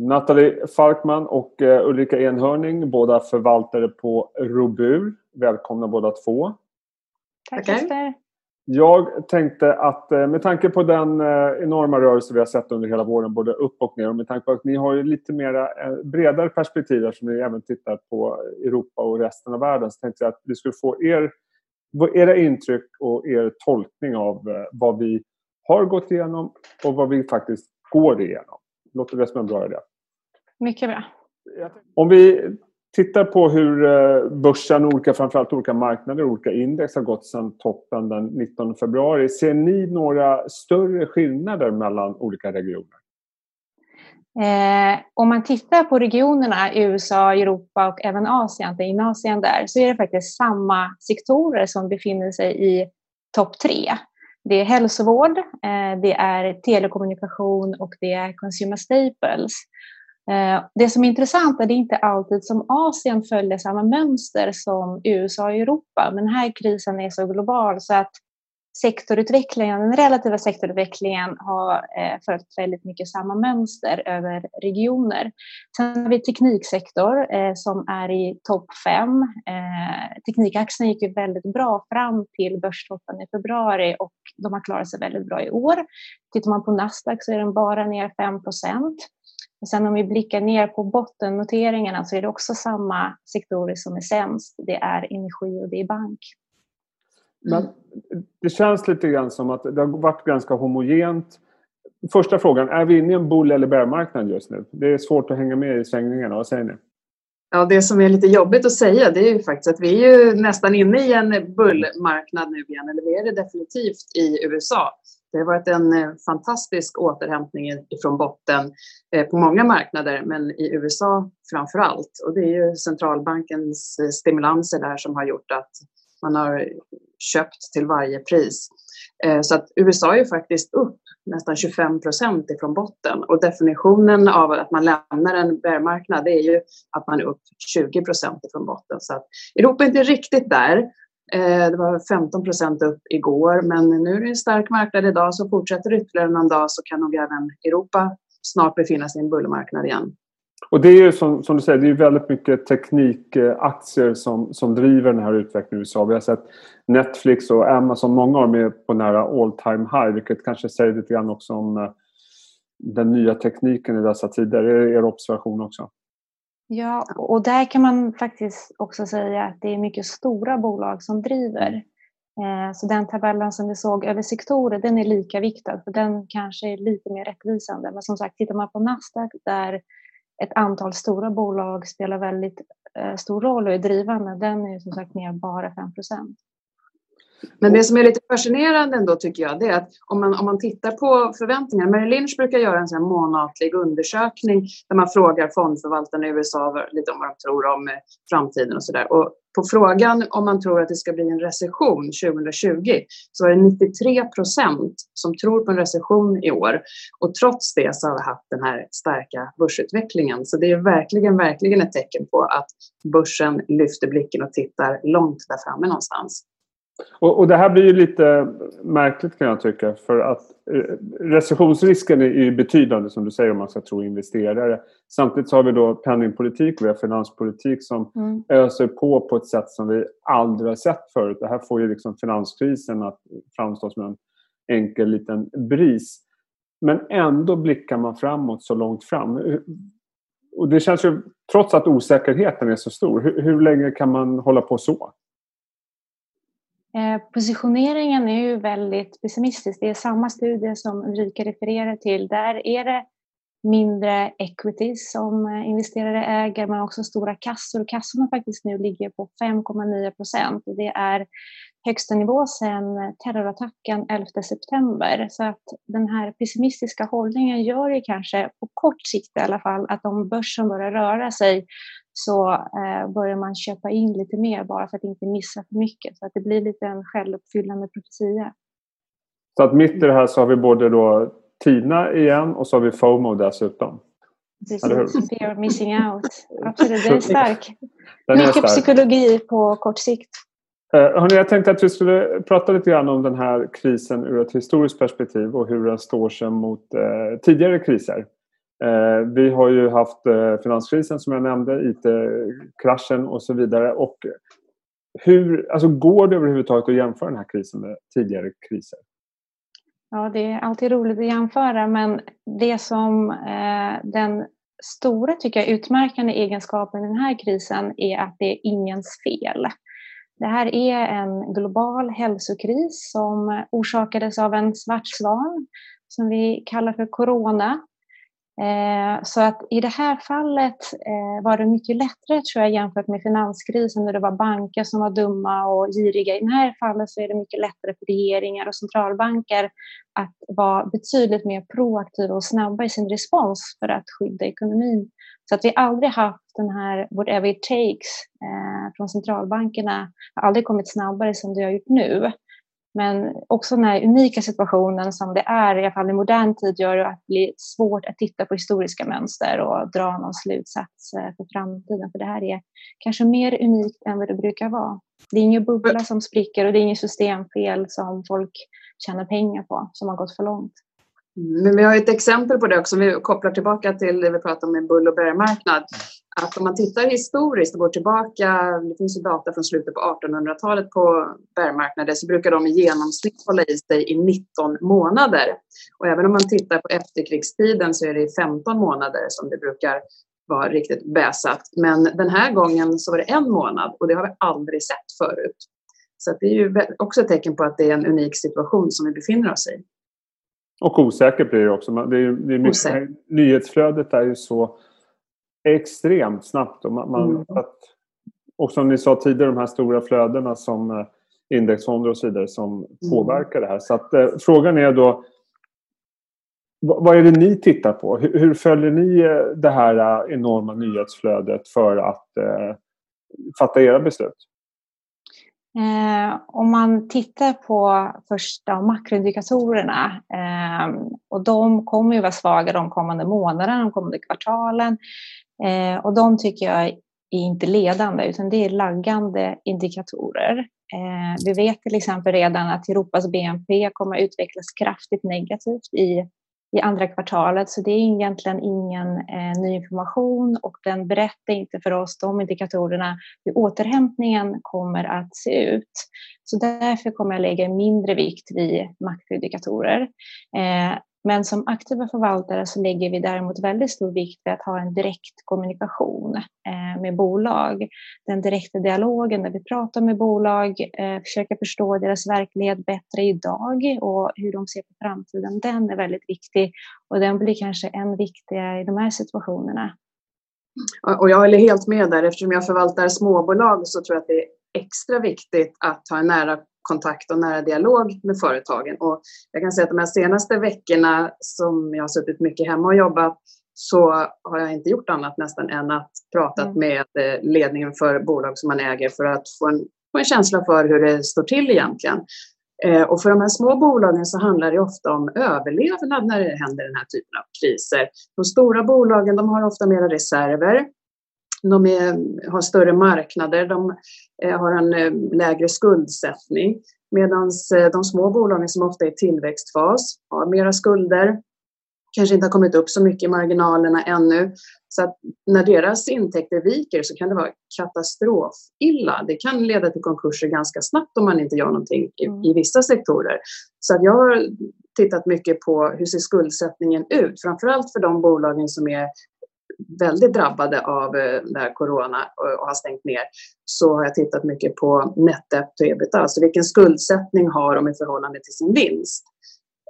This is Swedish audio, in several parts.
Nathalie Falkman och eh, Ulrika Enhörning, båda förvaltare på Robur. Välkomna båda två. Tack Jesper. Jag tänkte att eh, med tanke på den eh, enorma rörelse vi har sett under hela våren, både upp och ner, och med tanke på att ni har ju lite mera, bredare perspektiv eftersom ni även tittar på Europa och resten av världen, så tänkte jag att vi skulle få er, era intryck och er tolkning av vad vi har gått igenom och vad vi faktiskt går igenom. Låter det som en bra idé? Mycket bra. Om vi tittar på hur eh, börsen, olika, framförallt olika marknader, olika index har gått sedan toppen den 19 februari. Ser ni några större skillnader mellan olika regioner? Eh, om man tittar på regionerna USA, Europa och även Asien, det är Asien där, så är det faktiskt samma sektorer som befinner sig i topp tre. Det är hälsovård, eh, det är telekommunikation och det är consumer staples. Eh, det som är intressant är att det inte alltid som Asien följer samma mönster som USA och Europa, men den här krisen är så global så att sektorutvecklingen, den relativa sektorutvecklingen har eh, följt väldigt mycket samma mönster över regioner. Sen har vi tekniksektor eh, som är i topp fem. Teknikaktien gick ju väldigt bra fram till börstoppen i februari och de har klarat sig väldigt bra i år. Tittar man på Nasdaq så är den bara ner 5 procent. Sen om vi blickar ner på bottennoteringarna så är det också samma sektorer som är sämst. Det är energi och det är bank. Men det känns lite grann som att det har varit ganska homogent. Första frågan, är vi inne i en bull eller bärmarknad just nu? Det är svårt att hänga med i svängningarna. Vad säger ni? Ja, det som är lite jobbigt att säga det är ju faktiskt att vi är ju nästan inne i en bullmarknad nu igen, eller vi är det definitivt i USA. Det har varit en eh, fantastisk återhämtning från botten eh, på många marknader, men i USA framför allt. Och det är ju centralbankens eh, stimulanser där som har gjort att man har köpt till varje pris. Så att USA är ju faktiskt upp nästan 25 procent ifrån botten och definitionen av att man lämnar en bärmarknad är ju att man är upp 20 procent ifrån botten. Så att Europa är inte riktigt där Eh, det var 15 procent upp igår, men nu är det en stark marknad idag så fortsätter det ytterligare någon dag så kan nog även Europa snart befinna sig i en bullmarknad igen. Och det är ju som, som, du säger, det är väldigt mycket teknikaktier som, som driver den här utvecklingen i USA. Vi har sett Netflix och Amazon, många av dem är på nära all time high, vilket kanske säger lite grann också om eh, den nya tekniken i dessa tider. Är det er observation också? Ja, och där kan man faktiskt också säga att det är mycket stora bolag som driver. Eh, så den tabellen som vi såg över sektorer, den är lika viktad, för den kanske är lite mer rättvisande. Men som sagt, tittar man på Nasdaq där ett antal stora bolag spelar väldigt eh, stor roll och är drivande, den är som sagt ner bara 5 procent. Men det som är lite fascinerande ändå tycker jag, det är att om man, om man tittar på förväntningar. Merrill Lynch brukar göra en sån månatlig undersökning där man frågar fondförvaltarna i USA lite om vad de tror om eh, framtiden och sådär. Och på frågan om man tror att det ska bli en recession 2020 så är det 93 procent som tror på en recession i år. Och trots det så har vi haft den här starka börsutvecklingen. Så det är verkligen, verkligen ett tecken på att börsen lyfter blicken och tittar långt där framme någonstans. Och, och, det här blir ju lite märkligt kan jag tycka för att eh, recessionsrisken är ju betydande som du säger om man ska tro investerare. Samtidigt så har vi då penningpolitik och vi har finanspolitik som mm. öser på på ett sätt som vi aldrig har sett förut. Det här får ju liksom finanskrisen att framstå som en enkel liten bris. Men ändå blickar man framåt så långt fram. Och det känns ju, trots att osäkerheten är så stor, hur, hur länge kan man hålla på så? Eh, positioneringen är ju väldigt pessimistisk. Det är samma studie som Ulrika refererar till. Där är det mindre equities som eh, investerare äger, men också stora kassor. Kassorna faktiskt nu ligger på 5,9 procent och det är högsta nivå sedan terrorattacken 11 september. Så att den här pessimistiska hållningen gör ju kanske på kort sikt i alla fall att om börsen börjar röra sig så eh, börjar man köpa in lite mer bara för att inte missa för mycket. Så att det blir lite en självuppfyllande profetia. Så att mitt i det här så har vi både då Tina igen och så har vi FOMO dessutom. Precis, fear of missing out. Absolut, den är stark. Den Mycket stark. psykologi på kort sikt. Eh, hörni, jag tänkte att vi skulle prata lite grann om den här krisen ur ett historiskt perspektiv och hur den står sig mot eh, tidigare kriser. Eh, vi har ju haft eh, finanskrisen som jag nämnde, IT-kraschen och så vidare. Och hur, alltså går det överhuvudtaget att jämföra den här krisen med tidigare kriser? Ja, det är alltid roligt att jämföra, men det som eh, den stora, tycker jag, utmärkande egenskapen i den här krisen är att det är ingens fel. Det här är en global hälsokris som orsakades av en svart svan som vi kallar för corona Eh, så att i det här fallet eh, var det mycket lättare tror jag jämfört med finanskrisen när det var banker som var dumma och giriga. I det här fallet så är det mycket lättare för regeringar och centralbanker att vara betydligt mer proaktiva och snabba i sin respons för att skydda ekonomin. Så att vi aldrig haft den här whatever it takes eh, från centralbankerna har aldrig kommit snabbare som det har gjort nu. Men också den här unika situationen som det är, i alla fall i modern tid, gör det att det blir svårt att titta på historiska mönster och dra någon slutsats eh, för framtiden. För det här är kanske mer unikt än vad det brukar vara. Det är ingen bubbla som spricker och det är inget systemfel som folk tjänar pengar på, som har gått för långt. Men vi har ett exempel på det också, vi kopplar tillbaka till det vi pratade om med bull och bärmarknad. Att om man tittar historiskt och går tillbaka, det finns ju data från slutet på 1800-talet på bärmarknader, så brukar de i genomsnitt hålla i sig i 19 månader. Och även om man tittar på efterkrigstiden så är det i 15 månader som det brukar vara riktigt bäsat. Men den här gången så var det en månad och det har vi aldrig sett förut. Så det är ju också ett tecken på att det är en unik situation som vi befinner oss i. Och osäkert blir det också. Det är, det är mycket, nyhetsflödet är ju så extremt snabbt. Och, man, mm. att, och som ni sa tidigare, de här stora flödena som eh, indexfonder och så vidare som mm. påverkar det här. Så att, eh, frågan är då vad är det ni tittar på? Hur, hur följer ni eh, det här eh, enorma nyhetsflödet för att eh, fatta era beslut? Eh, om man tittar på första makroindikatorerna eh, och de kommer ju vara svaga de kommande månaderna, de kommande kvartalen eh, och de tycker jag är inte ledande utan det är laggande indikatorer. Eh, vi vet till exempel redan att Europas BNP kommer att utvecklas kraftigt negativt i i andra kvartalet. Så det är egentligen ingen eh, ny information och den berättar inte för oss de indikatorerna hur återhämtningen kommer att se ut. Så därför kommer jag lägga mindre vikt vid makroindikatorer. Eh, men som aktiva förvaltare så lägger vi däremot väldigt stor vikt vid att ha en direkt kommunikation eh, med bolag. Den direkta dialogen där vi pratar med bolag, eh, försöker förstå deras verklighet bättre idag och hur de ser på framtiden, den är väldigt viktig och den blir kanske än viktigare i de här situationerna. Och jag håller helt med där. Eftersom jag förvaltar småbolag så tror jag att det är extra viktigt att ha en nära kontakt och nära dialog med företagen. Och jag kan säga att de här senaste veckorna som jag har suttit mycket hemma och jobbat så har jag inte gjort annat nästan än att prata mm. med eh, ledningen för bolag som man äger för att få en, få en känsla för hur det står till egentligen. Eh, och för de här små bolagen så handlar det ofta om överlevnad när det händer den här typen av kriser. De stora bolagen de har ofta mera reserver. De är, har större marknader, de eh, har en eh, lägre skuldsättning. Medan eh, de små bolagen som ofta är i tillväxtfas har mera skulder, kanske inte har kommit upp så mycket i marginalerna ännu. Så när deras intäkter viker så kan det vara katastrofilla. Det kan leda till konkurser ganska snabbt om man inte gör någonting i, mm. i vissa sektorer. Så jag har tittat mycket på hur ser skuldsättningen ut, framförallt för de bolagen som är väldigt drabbade av eh, det corona och har stängt ner så har jag tittat mycket på net debt to ebitda, alltså vilken skuldsättning har de i förhållande till sin vinst.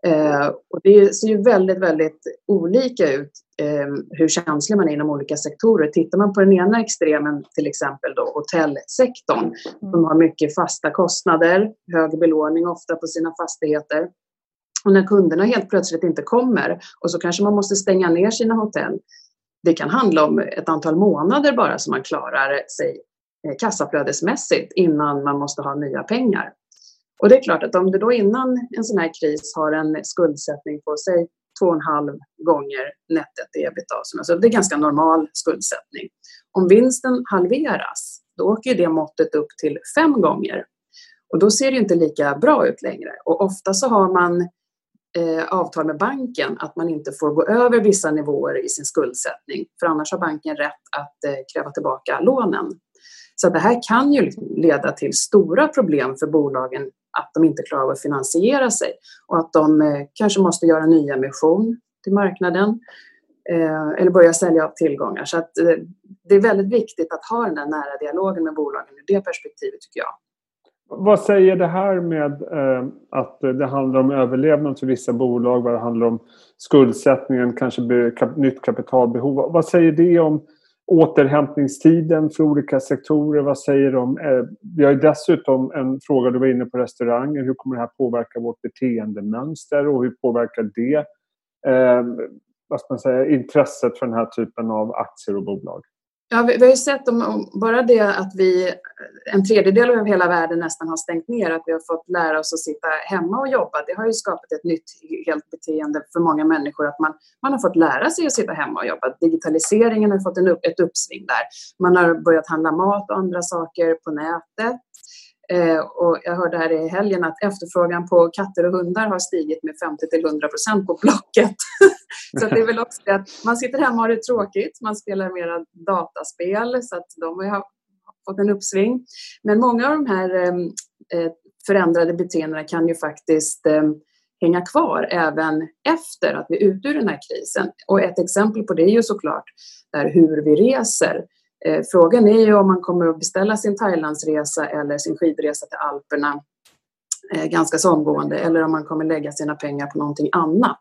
Eh, och det ser ju väldigt, väldigt olika ut eh, hur känslig man är inom olika sektorer. Tittar man på den ena extremen, till exempel då hotellsektorn, mm. som har mycket fasta kostnader, hög belåning ofta på sina fastigheter. Och när kunderna helt plötsligt inte kommer och så kanske man måste stänga ner sina hotell, det kan handla om ett antal månader bara som man klarar sig eh, kassaflödesmässigt innan man måste ha nya pengar. Och det är klart att om du då innan en sån här kris har en skuldsättning på sig två och en halv gånger nettet ebitda, alltså det är ganska normal skuldsättning. Om vinsten halveras, då åker det måttet upp till fem gånger. Och då ser det inte lika bra ut längre. Och ofta så har man eh, avtal med banken att man inte får gå över vissa nivåer i sin skuldsättning. För annars har banken rätt att eh, kräva tillbaka lånen. Så det här kan ju liksom leda till stora problem för bolagen att de inte klarar av att finansiera sig och att de eh, kanske måste göra nyemission till marknaden eh, eller börja sälja av tillgångar. Så att, eh, det är väldigt viktigt att ha den där nära dialogen med bolagen ur det perspektivet tycker jag. Vad säger det här med eh, att det handlar om överlevnad för vissa bolag, vad det handlar om skuldsättningen, kanske kap, nytt kapitalbehov. Vad säger det om återhämtningstiden för olika sektorer? Vad säger de? Eh, vi har dessutom en fråga, du var inne på restauranger. Hur kommer det här påverka vårt beteendemönster och hur påverkar det eh, vad ska man säga, intresset för den här typen av aktier och bolag? Ja, vi, vi, har ju sett om, om, bara det att vi, en tredjedel av hela världen nästan har stängt ner, att vi har fått lära oss att sitta hemma och jobba. Det har ju skapat ett nytt helt beteende för många människor att man, man har fått lära sig att sitta hemma och jobba. Digitaliseringen har fått en upp, ett uppsving där. Man har börjat handla mat och andra saker på nätet. Eh, och jag hörde här i helgen att efterfrågan på katter och hundar har stigit med 50 till 100 procent på Blocket. så det är väl också att man sitter hemma och har det tråkigt. Man spelar mera dataspel så att de har fått en uppsving. Men många av de här ehm, eh, förändrade beteendena kan ju faktiskt eh, hänga kvar även efter att vi är ute ur den här krisen. Och ett exempel på det är ju såklart där hur vi reser. Eh, frågan är ju om man kommer att beställa sin Thailandsresa eller sin skidresa till Alperna eh, ganska så omgående eller om man kommer lägga sina pengar på någonting annat.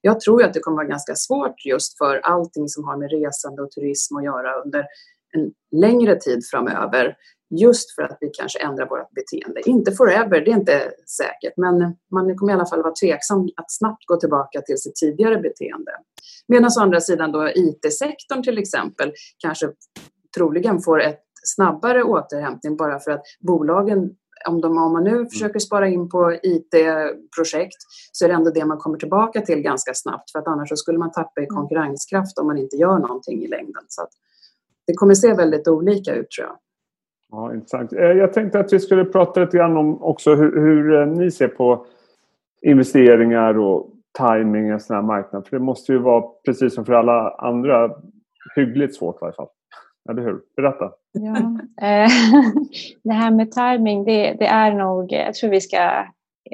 Jag tror att det kommer vara ganska svårt just för allting som har med resande och turism att göra under en längre tid framöver. Just för att vi kanske ändrar vårt beteende. Inte forever, det är inte säkert, men man kommer i alla fall vara tveksam att snabbt gå tillbaka till sitt tidigare beteende. Medan å andra sidan då IT-sektorn till exempel kanske troligen får ett snabbare återhämtning bara för att bolagen om, de, om man nu mm. försöker spara in på IT-projekt så är det ändå det man kommer tillbaka till ganska snabbt för att annars skulle man tappa i mm. konkurrenskraft om man inte gör någonting i längden. Så det kommer se väldigt olika ut tror jag. Ja, intressant. Eh, jag tänkte att vi skulle prata lite grann om också hur, hur eh, ni ser på investeringar och timing i en sån här marknad. För det måste ju vara, precis som för alla andra, hyggligt svårt i varje fall. Eller hur? Berätta. Ja, eh, det här med timing, det, det, är nog, jag tror vi ska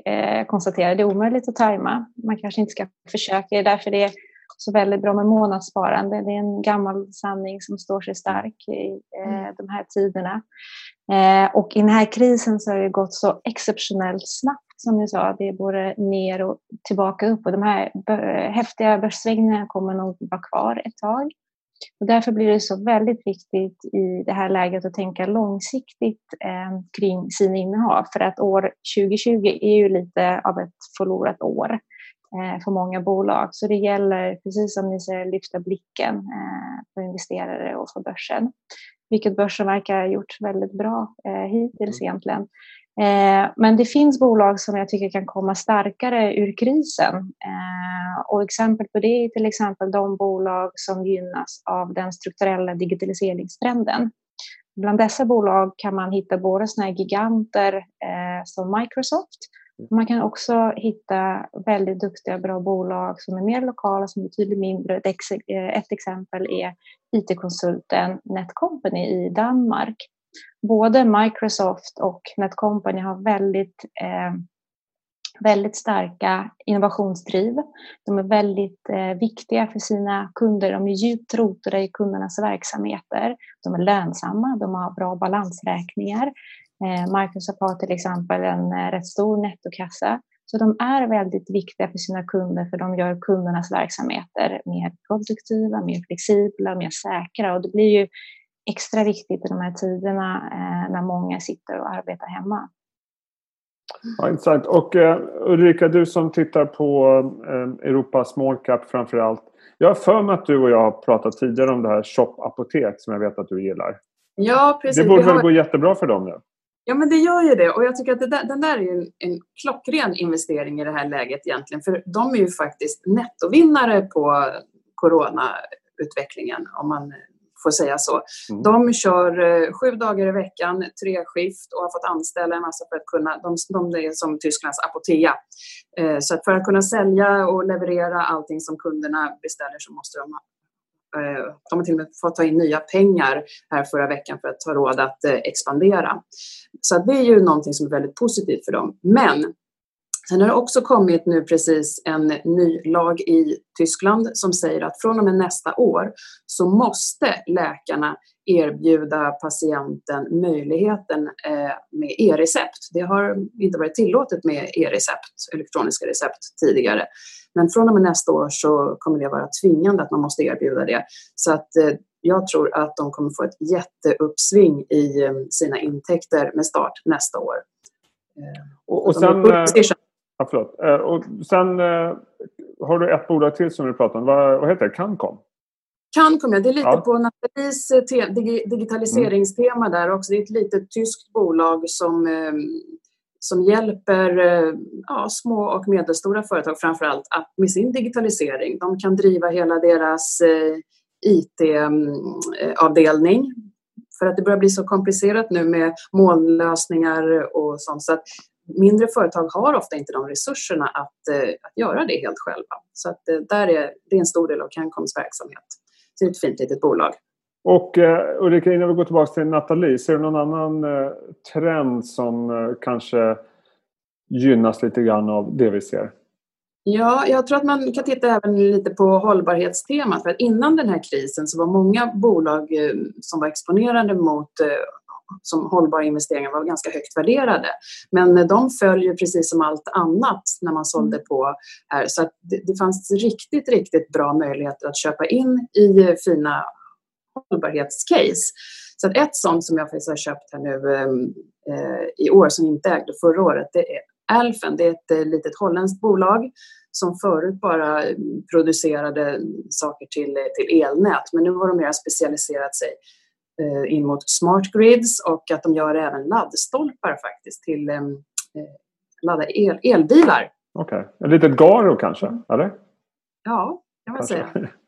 eh, konstatera, det är omöjligt att tajma. Man kanske inte ska försöka, det är därför det är så väldigt bra med månadssparande. Det är en gammal sanning som står sig stark i eh, mm. de här tiderna. Eh, och i den här krisen så har det gått så exceptionellt snabbt som ni sa. Det är både ner och tillbaka upp och de här häftiga börssvängningarna kommer nog vara kvar ett tag. Och därför blir det så väldigt viktigt i det här läget att tänka långsiktigt eh, kring sina innehav. För att år 2020 är ju lite av ett förlorat år eh, för många bolag. Så det gäller, precis som ni säger, lyfta blicken eh, för investerare och för börsen. Vilket börsen verkar ha gjort väldigt bra eh, hittills mm. egentligen. Eh, men det finns bolag som jag tycker kan komma starkare ur krisen. Eh, och exempel på det är till exempel de bolag som gynnas av den strukturella digitaliseringstrenden. Bland dessa bolag kan man hitta både såna giganter eh, som Microsoft. Man kan också hitta väldigt duktiga, bra bolag som är mer lokala, som är betydligt mindre. Ett exempel är IT-konsulten Netcompany i Danmark både Microsoft och Netcompany har väldigt, eh, väldigt starka innovationsdriv. De är väldigt eh, viktiga för sina kunder. De är djupt rotade i kundernas verksamheter. De är lönsamma, de har bra balansräkningar. Eh, Microsoft har till exempel en eh, rätt stor nettokassa. Så de är väldigt viktiga för sina kunder för de gör kundernas verksamheter mer produktiva, mer flexibla, mer säkra och det blir ju extra viktigt i de här tiderna eh, när många sitter och arbetar hemma. Ja, intressant. Och uh, Ulrika, du som tittar på uh, Europa Small Cap framför allt. Jag har för mig att du och jag har pratat tidigare om det här Shop Apotek som jag vet att du gillar. Ja, precis. Det borde väl gå jättebra för dem nu? Ja, men det gör ju det. Och jag tycker att där, den där är en, en klockren investering i det här läget egentligen. För de är ju faktiskt nettovinnare på coronautvecklingen om man får säga så. Mm. De kör eh, sju dagar i veckan, tre skift och har fått anställa en massa för att kunna, de, de är som Tysklands Apotea. Eh, så att för att kunna sälja och leverera allting som kunderna beställer så måste de Eh, de har till och med fått ta in nya pengar här förra veckan för att ha råd att expandera. Så det är ju någonting som är väldigt positivt för dem. Men Sen har det också kommit nu precis en ny lag i Tyskland som säger att från och med nästa år så måste läkarna erbjuda patienten möjligheten eh, med e-recept. Det har inte varit tillåtet med e-recept, elektroniska recept tidigare. Men från och med nästa år så kommer det vara tvingande att man måste erbjuda det. Så att eh, jag tror att de kommer få ett jätteuppsving i eh, sina intäkter med start nästa år. Och, och sen, ja, förlåt. och sen har du ett bolag till som du pratar om. Vad, vad heter det? Cancom? Cancom, ja. Det är lite ja. på Nathalies digitaliseringstema där också. Det är ett litet tyskt bolag som som hjälper eh, ja, små och medelstora företag framför allt med sin digitalisering. De kan driva hela deras eh, IT-avdelning mm, för att det börjar bli så komplicerat nu med molnlösningar och sånt. Så mindre företag har ofta inte de resurserna att, eh, att göra det helt själva. Så att där är, det är en stor del av Cancoms verksamhet. Så det är ett fint litet bolag. Och uh, Ulrika, innan vi går tillbaka till Nathalie, ser du någon annan uh, trend som uh, kanske gynnas lite grann av det vi ser? Ja, jag tror att man kan titta även lite på hållbarhetstemat. För att innan den här krisen så var många bolag som var exponerade mot som hållbara investeringar var ganska högt värderade. Men de följer precis som allt annat när man sålde mm. på här. Så det, det fanns riktigt, riktigt bra möjligheter att köpa in i fina hållbarhetscase. Så att ett sånt som jag faktiskt har köpt här nu eh, i år som inte ägde förra året, det är Alfen. Det är ett eh, litet holländskt bolag som förut bara producerade saker till, till elnät, men nu har de mer specialiserat sig eh, in mot smart grids och att de gör även laddstolpar faktiskt till eh, ladda el, elbilar. Okej, okay. ett litet Garo kanske, eller? Ja, kan man kanske. säga.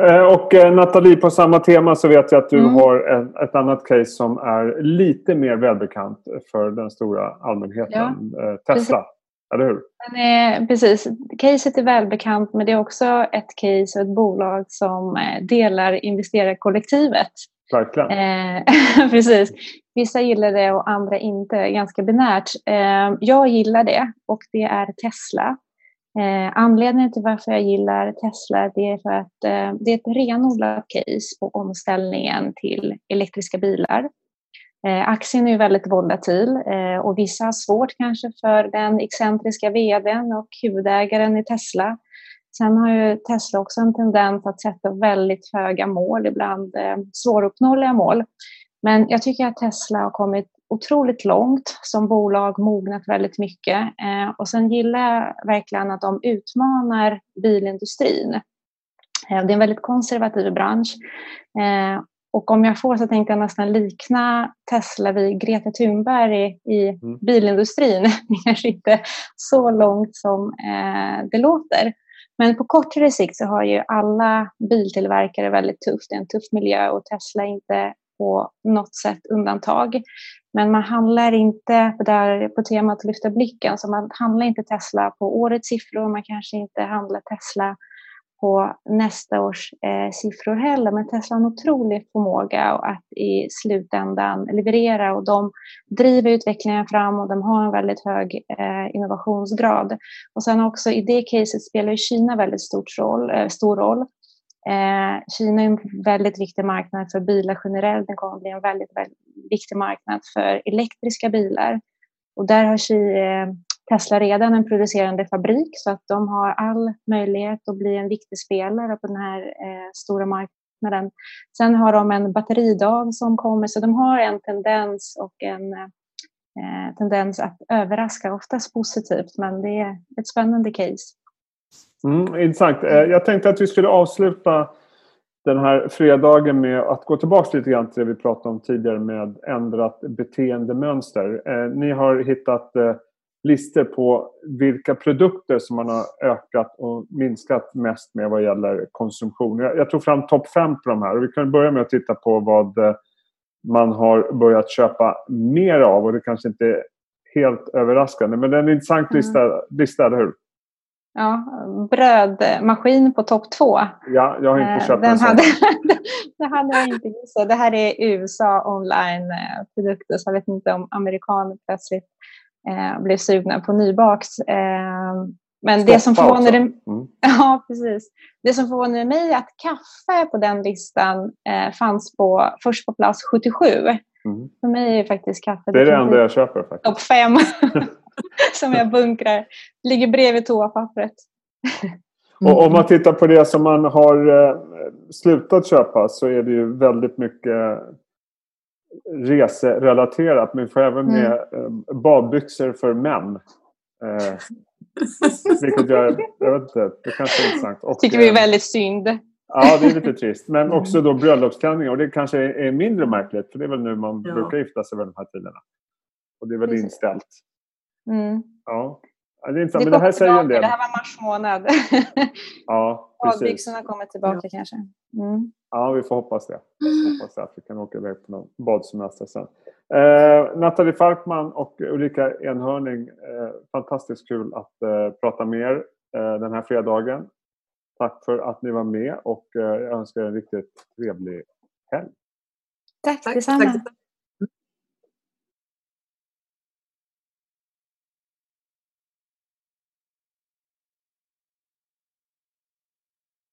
Eh, och eh, Nathalie, på samma tema så vet jag att du mm. har ett, annat case som är lite mer välbekant för den stora allmänheten. Ja. Eh, Tesla, precis. eller hur? Är, precis. Caset är välbekant men det är också ett case och ett bolag som delar investerarkollektivet. Verkligen. Eh, precis. Vissa gillar det och andra inte. Ganska binärt. Eh, jag gillar det och det är Tesla. Eh, anledningen till varför jag gillar Tesla det är för att eh, det är ett renodlat case på omställningen till elektriska bilar. Eh, aktien är väldigt volatil eh, och vissa har svårt kanske för den excentriska vdn och huvudägaren i Tesla. Sen har ju Tesla också en tendens att sätta väldigt höga mål, ibland eh, svåruppnåeliga mål. Men jag tycker att Tesla har kommit otroligt långt som bolag, mognat väldigt mycket. Eh, och sen gillar jag verkligen att de utmanar bilindustrin. Eh, det är en väldigt konservativ bransch. Eh, och om jag får så tänkte jag nästan likna Tesla vid Greta Thunberg i, i mm. bilindustrin. Det kanske inte så långt som det låter. Men på kortare sikt så har ju alla biltillverkare väldigt tufft. Det är en tuff miljö och Tesla är inte på något sätt undantag. Men man handlar inte, där på temat lyfta blicken, så man handlar inte Tesla på årets siffror, man kanske inte handlar Tesla på nästa års eh, siffror heller. Men Tesla har en otrolig förmåga att i slutändan leverera och de driver utvecklingen fram och de har en väldigt hög eh, innovationsgrad. Och sen också i det caset spelar Kina väldigt stort roll, eh, stor roll. Eh, Kina är en väldigt viktig marknad för bilar generellt. Den kommer att bli en väldigt, väldigt viktig marknad för elektriska bilar. Och där har eh, Tesla redan en producerande fabrik så att de har all möjlighet att bli en viktig spelare på den här eh, stora marknaden. Sen har de en batteridag som kommer så de har en tendens och en eh, tendens att överraska, oftast positivt men det är ett spännande case. Mm, intressant. Eh, jag tänkte att vi skulle avsluta den här fredagen med att gå tillbaka lite grann till det vi pratade om tidigare med ändrat beteendemönster. Eh, ni har hittat eh, listor på vilka produkter som man har ökat och minskat mest med vad gäller konsumtion. Jag, jag tog fram topp fem på de här och vi kan börja med att titta på vad eh, man har börjat köpa mer av och det kanske inte är helt överraskande men det är en intressant mm. lista, lista eller hur? Ja, brödmaskin på topp två. Ja, jag har inte eh, köpt den. Hade, det hade jag inte gissat. Det här är USA online-produkter så jag vet inte om amerikaner plötsligt eh, blev sugna på nybakt. Eh, men det som förvånade mm. ja, precis. Det som förvånade mig är att kaffe på den listan eh, fanns på, först på plats 77. Mm. För mig är faktiskt kaffe det är det enda jag köper. faktiskt. Topp fem som jag bunkrar. Ligger bredvid toapappret. Och om man tittar på det som man har eh, slutat köpa så är det ju väldigt mycket reserelaterat. Men vi får även med mm. badbyxor för män. Eh, vilket jag, jag vet inte, det kanske är intressant. Och, tycker vi är väldigt synd. Ja, det är lite trist. Men också då bröllopsklänningar. Och det kanske är mindre märkligt. För det är väl nu man ja. brukar gifta sig vid de här tiderna. Och det är väl Precis. inställt. Mm. Ja. Ja, det, är inte, det, men det här säger en del. Det här var mars månad. ja, Badbyxorna kommer tillbaka ja. kanske. Mm. Ja, vi får hoppas det. Vi hoppas att vi kan åka iväg på någon badsemester sen. Eh, Nathalie Falkman och Ulrika Enhörning, eh, fantastiskt kul att eh, prata med er eh, den här fredagen. Tack för att ni var med och eh, jag önskar er en riktigt trevlig helg. Tack, Tack detsamma. Tack.